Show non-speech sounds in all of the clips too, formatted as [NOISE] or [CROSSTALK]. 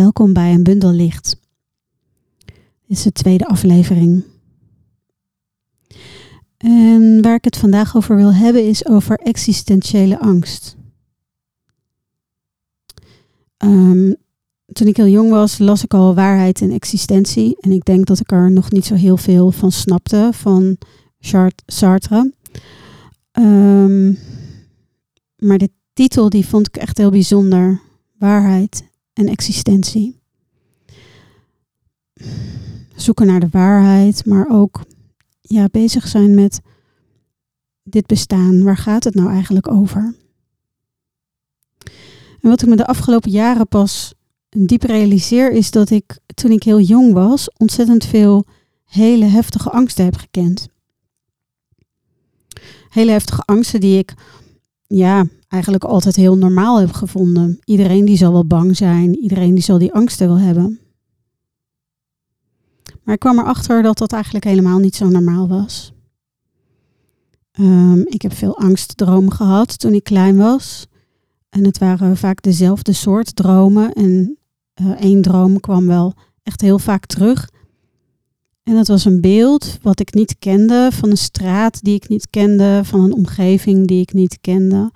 Welkom bij een bundel licht. Dit is de tweede aflevering. En waar ik het vandaag over wil hebben is over existentiële angst. Um, toen ik heel jong was, las ik al waarheid en existentie. En ik denk dat ik er nog niet zo heel veel van snapte, van Sartre. Um, maar de titel die vond ik echt heel bijzonder. Waarheid en existentie. Zoeken naar de waarheid, maar ook ja, bezig zijn met dit bestaan. Waar gaat het nou eigenlijk over? En wat ik me de afgelopen jaren pas diep realiseer is dat ik toen ik heel jong was ontzettend veel hele heftige angsten heb gekend. Hele heftige angsten die ik ja, eigenlijk altijd heel normaal heb gevonden. Iedereen die zal wel bang zijn, iedereen die zal die angsten wel hebben. Maar ik kwam erachter dat dat eigenlijk helemaal niet zo normaal was. Um, ik heb veel angstdromen gehad toen ik klein was. En het waren vaak dezelfde soort dromen. En uh, één droom kwam wel echt heel vaak terug. En dat was een beeld wat ik niet kende, van een straat die ik niet kende, van een omgeving die ik niet kende,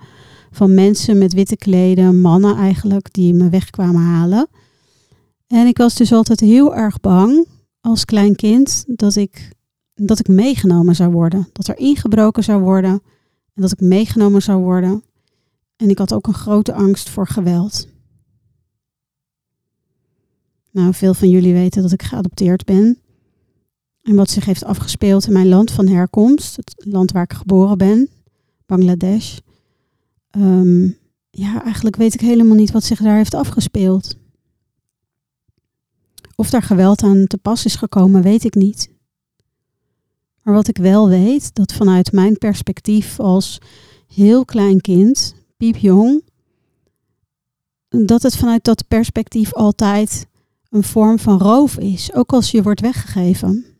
van mensen met witte kleden, mannen eigenlijk, die me wegkwamen halen. En ik was dus altijd heel erg bang als klein kind dat ik, dat ik meegenomen zou worden, dat er ingebroken zou worden en dat ik meegenomen zou worden. En ik had ook een grote angst voor geweld. Nou, veel van jullie weten dat ik geadopteerd ben. En wat zich heeft afgespeeld in mijn land van herkomst, het land waar ik geboren ben, Bangladesh. Um, ja, eigenlijk weet ik helemaal niet wat zich daar heeft afgespeeld. Of daar geweld aan te pas is gekomen, weet ik niet. Maar wat ik wel weet, dat vanuit mijn perspectief als heel klein kind, piepjong, dat het vanuit dat perspectief altijd een vorm van roof is, ook als je wordt weggegeven.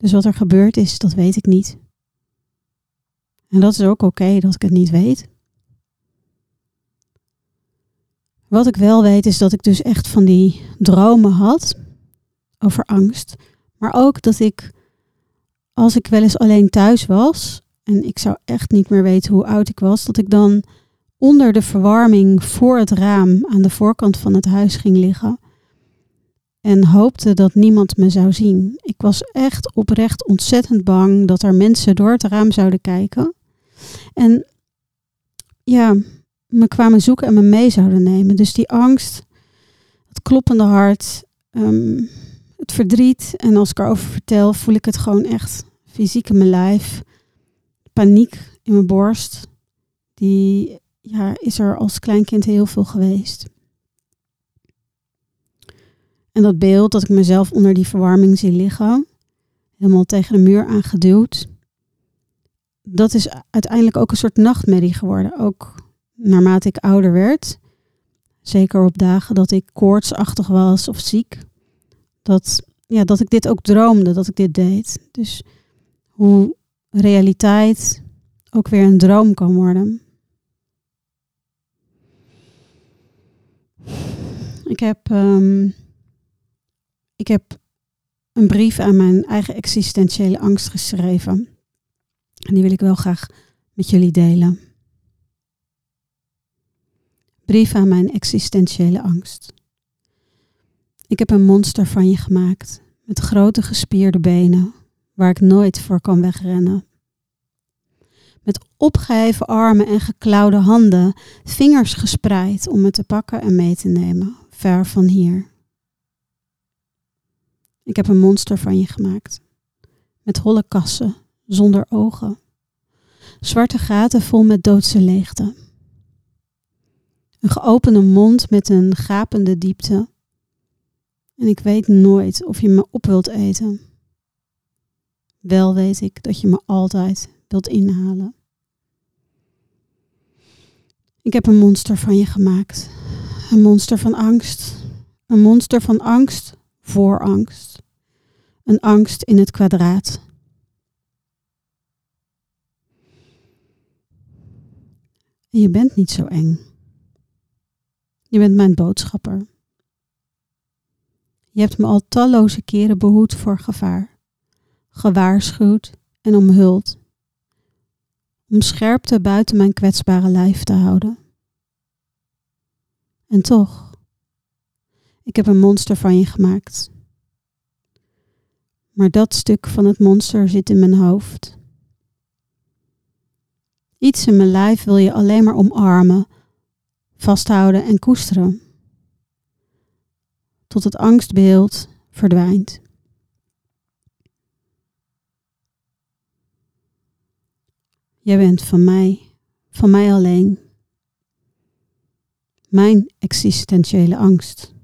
Dus wat er gebeurd is, dat weet ik niet. En dat is ook oké dat ik het niet weet. Wat ik wel weet is dat ik dus echt van die dromen had over angst. Maar ook dat ik, als ik wel eens alleen thuis was en ik zou echt niet meer weten hoe oud ik was, dat ik dan onder de verwarming voor het raam aan de voorkant van het huis ging liggen en hoopte dat niemand me zou zien. Ik was echt oprecht ontzettend bang dat er mensen door het raam zouden kijken. En ja, me kwamen zoeken en me mee zouden nemen. Dus die angst, het kloppende hart, ehm, het verdriet. En als ik erover vertel, voel ik het gewoon echt fysiek in mijn lijf. Paniek in mijn borst. Die ja, is er als kleinkind heel veel geweest. En dat beeld dat ik mezelf onder die verwarming zie liggen, helemaal tegen de muur aangeduwd, dat is uiteindelijk ook een soort nachtmerrie geworden. Ook naarmate ik ouder werd, zeker op dagen dat ik koortsachtig was of ziek, dat, ja, dat ik dit ook droomde, dat ik dit deed. Dus hoe realiteit ook weer een droom kan worden. Ik heb, um, ik heb een brief aan mijn eigen existentiële angst geschreven. En die wil ik wel graag met jullie delen. Brief aan mijn existentiële angst. Ik heb een monster van je gemaakt, met grote gespierde benen, waar ik nooit voor kan wegrennen. Met opgeheven armen en geklauwde handen, vingers gespreid om me te pakken en mee te nemen, ver van hier. Ik heb een monster van je gemaakt, met holle kassen, zonder ogen. Zwarte gaten vol met doodse leegte. Een geopende mond met een gapende diepte. En ik weet nooit of je me op wilt eten. Wel weet ik dat je me altijd wilt inhalen. Ik heb een monster van je gemaakt. Een monster van angst. Een monster van angst voor angst. Een angst in het kwadraat. Je bent niet zo eng. Je bent mijn boodschapper. Je hebt me al talloze keren behoed voor gevaar, gewaarschuwd en omhuld, om scherpte buiten mijn kwetsbare lijf te houden. En toch, ik heb een monster van je gemaakt. Maar dat stuk van het monster zit in mijn hoofd. Iets in mijn lijf wil je alleen maar omarmen, vasthouden en koesteren. Tot het angstbeeld verdwijnt. Jij bent van mij, van mij alleen. Mijn existentiële angst.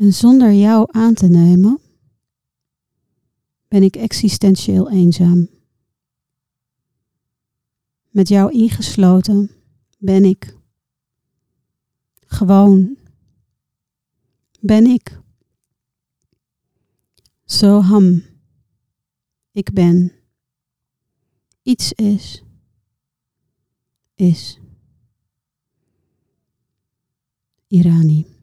En zonder jou aan te nemen, ben ik existentieel eenzaam. Met jou ingesloten ben ik. Gewoon ben ik. Zo ham. Ik ben. Iets is. Is. Irani.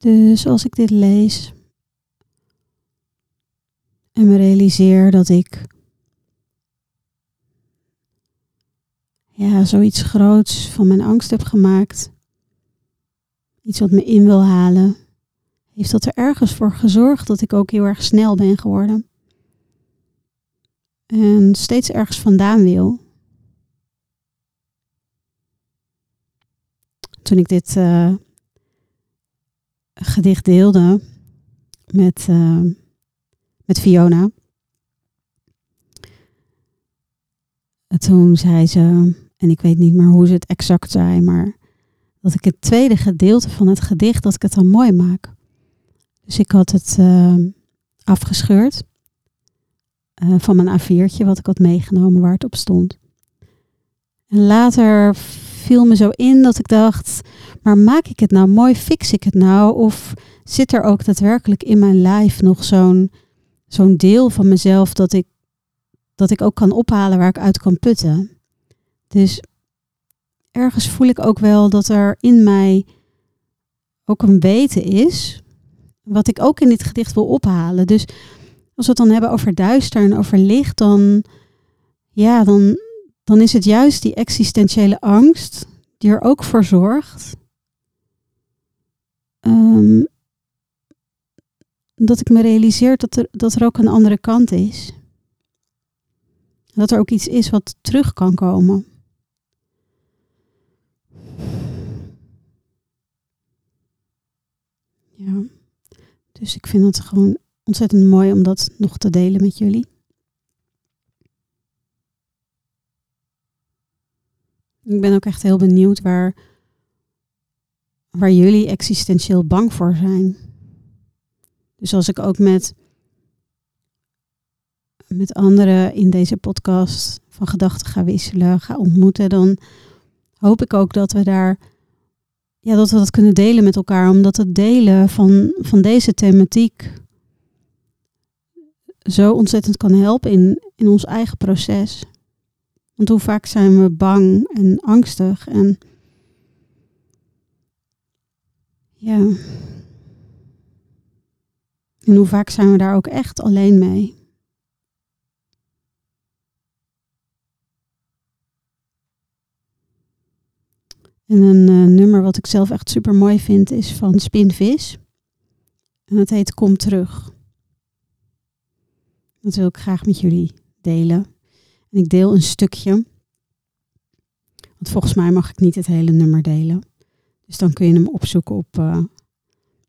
Dus als ik dit lees en me realiseer dat ik ja, zoiets groots van mijn angst heb gemaakt, iets wat me in wil halen, heeft dat er ergens voor gezorgd dat ik ook heel erg snel ben geworden. En steeds ergens vandaan wil. Toen ik dit uh, gedicht deelde met, uh, met Fiona. Toen zei ze, en ik weet niet meer hoe ze het exact zei, maar dat ik het tweede gedeelte van het gedicht, dat ik het dan mooi maak. Dus ik had het uh, afgescheurd uh, van mijn A4'tje wat ik had meegenomen waar het op stond. En later viel me zo in dat ik dacht, maar maak ik het nou mooi, fix ik het nou? Of zit er ook daadwerkelijk in mijn lijf nog zo'n zo'n deel van mezelf dat ik, dat ik ook kan ophalen waar ik uit kan putten? Dus ergens voel ik ook wel dat er in mij ook een weten is, wat ik ook in dit gedicht wil ophalen. Dus als we het dan hebben over duister en over licht, dan, ja, dan, dan is het juist die existentiële angst die er ook voor zorgt um, dat ik me realiseer dat er, dat er ook een andere kant is. Dat er ook iets is wat terug kan komen. Ja, dus ik vind het gewoon ontzettend mooi om dat nog te delen met jullie. Ik ben ook echt heel benieuwd waar, waar jullie existentieel bang voor zijn. Dus als ik ook met, met anderen in deze podcast van gedachten ga wisselen, ga ontmoeten, dan hoop ik ook dat we daar ja, dat we dat kunnen delen met elkaar. Omdat het delen van, van deze thematiek zo ontzettend kan helpen in, in ons eigen proces. Want hoe vaak zijn we bang en angstig en ja. En hoe vaak zijn we daar ook echt alleen mee? En een uh, nummer wat ik zelf echt super mooi vind is van Spinvis. En dat heet Kom terug. Dat wil ik graag met jullie delen. En ik deel een stukje. Want volgens mij mag ik niet het hele nummer delen. Dus dan kun je hem opzoeken op uh,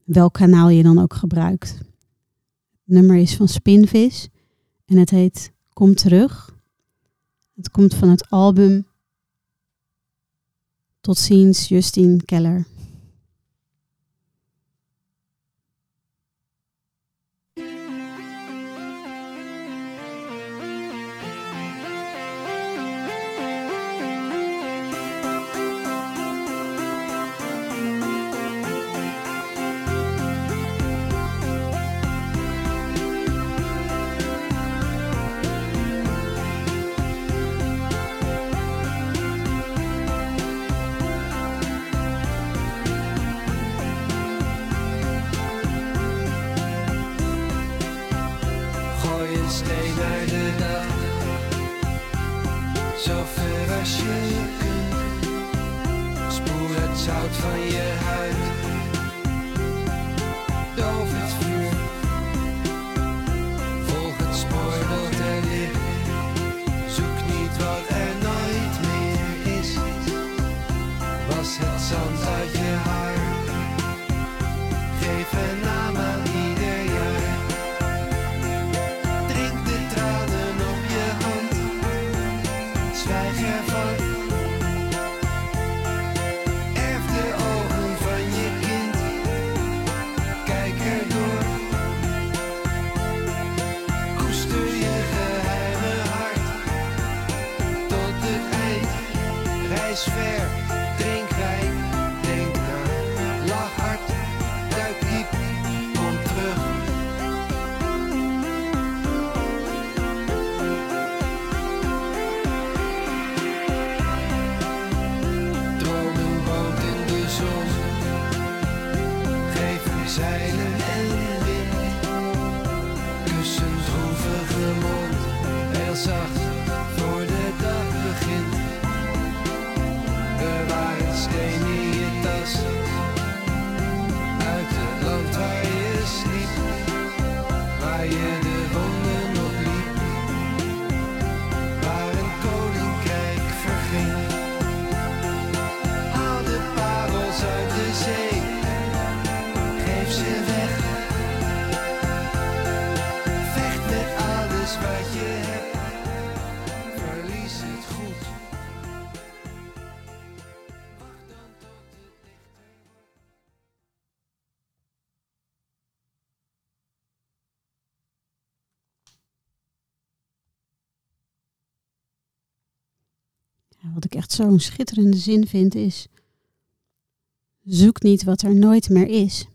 welk kanaal je dan ook gebruikt. Het nummer is van Spinvis en het heet Kom terug. Het komt van het album Tot ziens, Justine Keller. Wat ik echt zo'n schitterende zin vind is: zoek niet wat er nooit meer is.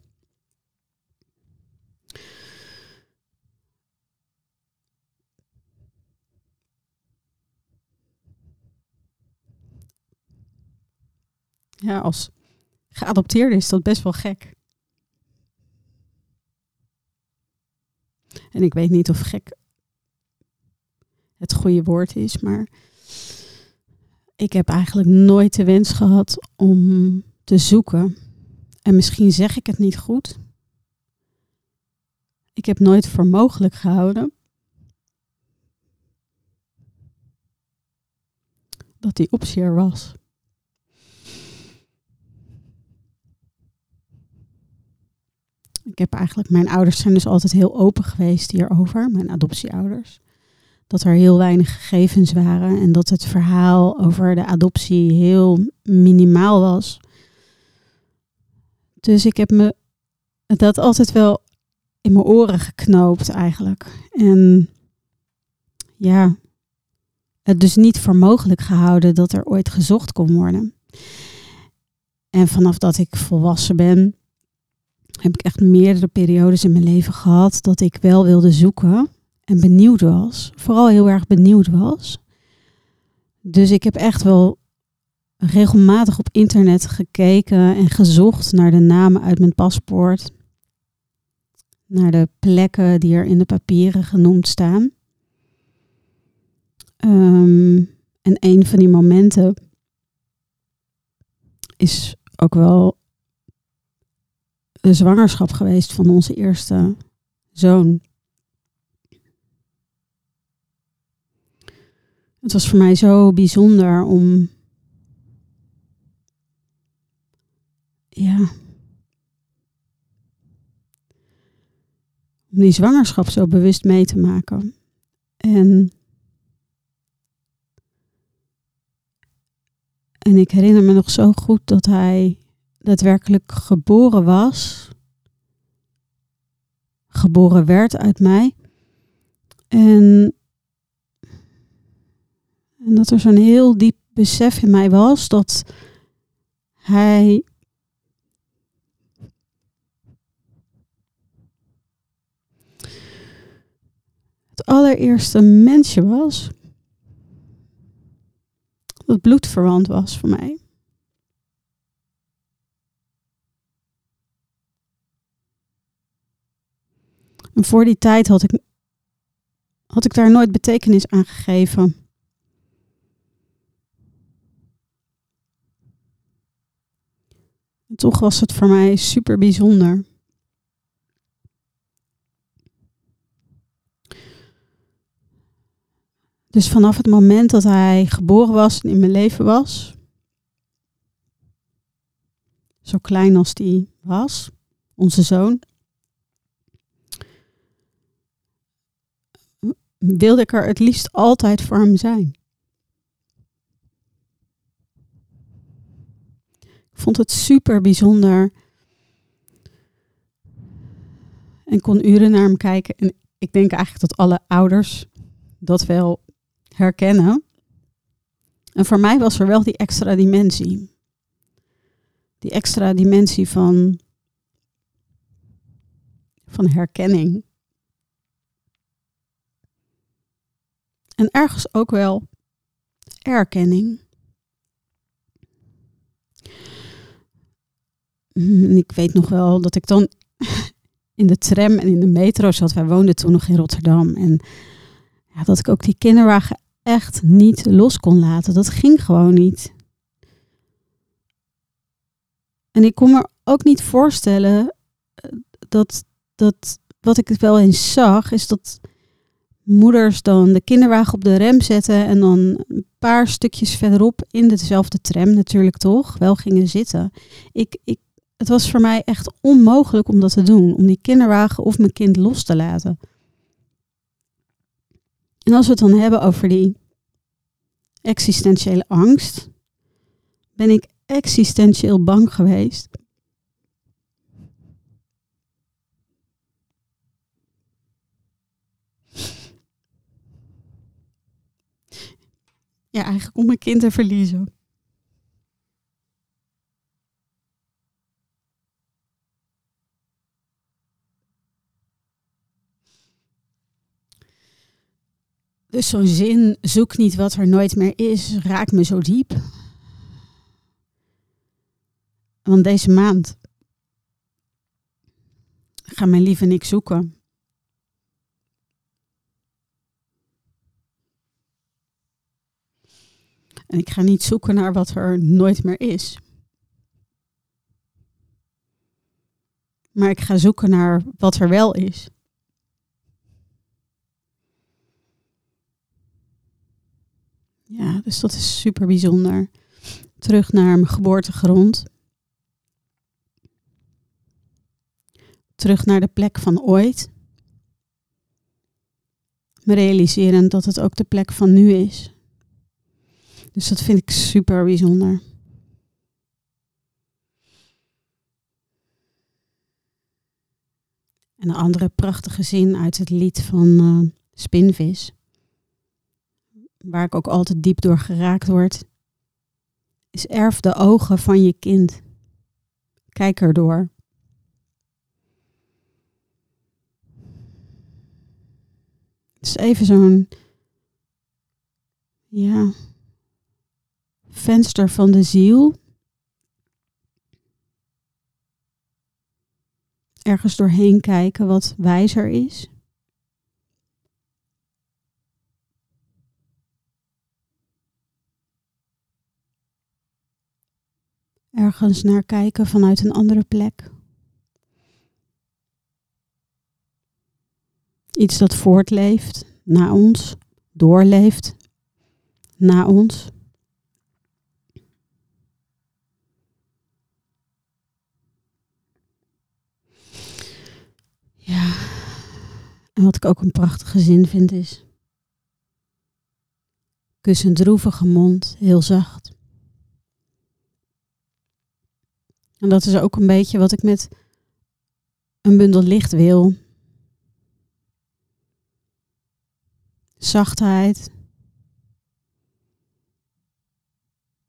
Ja, als geadopteerde is dat best wel gek. En ik weet niet of gek het goede woord is, maar ik heb eigenlijk nooit de wens gehad om te zoeken. En misschien zeg ik het niet goed. Ik heb nooit voor mogelijk gehouden dat die optie er was. Ik heb eigenlijk, mijn ouders zijn dus altijd heel open geweest hierover, mijn adoptieouders dat er heel weinig gegevens waren en dat het verhaal over de adoptie heel minimaal was. Dus ik heb me dat altijd wel in mijn oren geknoopt eigenlijk. En ja, het dus niet voor mogelijk gehouden dat er ooit gezocht kon worden. En vanaf dat ik volwassen ben, heb ik echt meerdere periodes in mijn leven gehad dat ik wel wilde zoeken en benieuwd was. Vooral heel erg benieuwd was. Dus ik heb echt wel regelmatig op internet gekeken en gezocht naar de namen uit mijn paspoort. Naar de plekken die er in de papieren genoemd staan. Ehm, en een van die momenten is ook wel de zwangerschap geweest van onze eerste zoon. Het was voor mij zo bijzonder om. Ja. Om die zwangerschap zo bewust mee te maken. En. En ik herinner me nog zo goed dat hij daadwerkelijk geboren was. Geboren werd uit mij. En en dat er zo'n heel diep besef in mij was dat hij het allereerste mensje was dat bloedverwant was voor mij. En voor die tijd had ik, had ik daar nooit betekenis aan gegeven. En toch was het voor mij super bijzonder. Dus vanaf het moment dat hij geboren was en in mijn leven was, zo klein als die was, onze zoon, wilde ik er het liefst altijd voor hem zijn. Vond het super bijzonder. En kon uren naar hem kijken. En ik denk eigenlijk dat alle ouders dat wel herkennen. En voor mij was er wel die extra dimensie. Die extra dimensie van, van herkenning. En ergens ook wel erkenning. [LAUGHS] Ik weet nog wel dat ik dan [LAUGHS] in de tram en in de metro zat. Wij woonden toen nog in Rotterdam. En ja, dat ik ook die kinderwagen echt niet los kon laten. Dat ging gewoon niet. En ik kon me ook niet voorstellen eh, dat, dat wat ik wel eens zag, is dat moeders dan de kinderwagen op de rem zetten en dan een paar stukjes verderop in dezelfde tram natuurlijk toch wel gingen zitten. Ik, ik, het was voor mij echt onmogelijk om dat te doen, om die kinderwagen of mijn kind los te laten. En als we het dan hebben over die existentiële angst, ben ik existentieel bang geweest. Ja, eigenlijk om mijn kind te verliezen. Dus zo'n zin, zoek niet wat er nooit meer is, raakt me zo diep. Want deze maand gaan mijn lief en ik zoeken. En ik ga niet zoeken naar wat er nooit meer is. Maar ik ga zoeken naar wat er wel is. Ja, dus dat is super bijzonder. Terug naar mijn geboortegrond. Terug naar de plek van ooit. Me realiseren dat het ook de plek van nu is. Dus dat vind ik super bijzonder. En een andere prachtige zin uit het lied van uh, Spinvis waar ik ook altijd diep door geraakt word, is erf de ogen van je kind. Kijk erdoor. Het is even zo'n ja, venster van de ziel. Ergens doorheen kijken wat wijzer is. Ergens naar kijken vanuit een andere plek. Iets dat voortleeft na ons, doorleeft na ons. Ja, en wat ik ook een prachtige zin vind is. Kus een droevige mond, heel zacht. En dat is ook een beetje wat ik met een bundel licht wil. Zachtheid.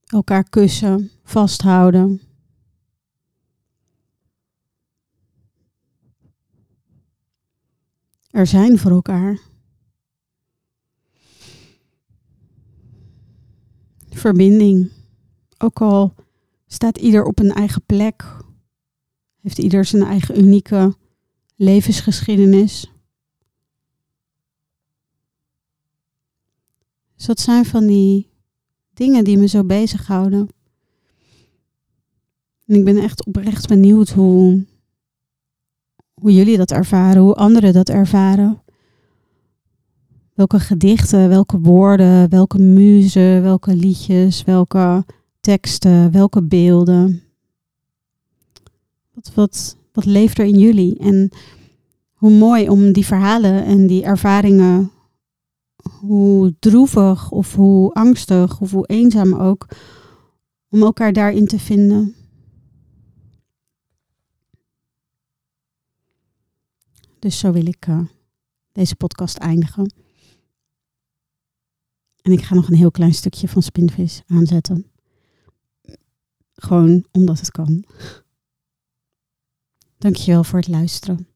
Elkaar kussen, vasthouden. Er zijn voor elkaar. Verbinding. Ook al staat ieder op een eigen plek. Heeft ieder zijn eigen unieke levensgeschiedenis. Dus dat zijn van die dingen die me zo bezighouden. En ik ben echt oprecht benieuwd hoe, hoe jullie dat ervaren, hoe anderen dat ervaren. Welke gedichten, welke woorden, welke muzen, welke liedjes, welke teksten, welke beelden. Wat, wat, wat leeft er in jullie? En hoe mooi om die verhalen en die ervaringen, hoe droevig of hoe angstig of hoe eenzaam ook, om elkaar daarin te vinden. Dus zo wil ik uh, deze podcast eindigen. En ik ga nog een heel klein stukje van Spinvis aanzetten. Gewoon omdat het kan. Dankjewel voor het luisteren.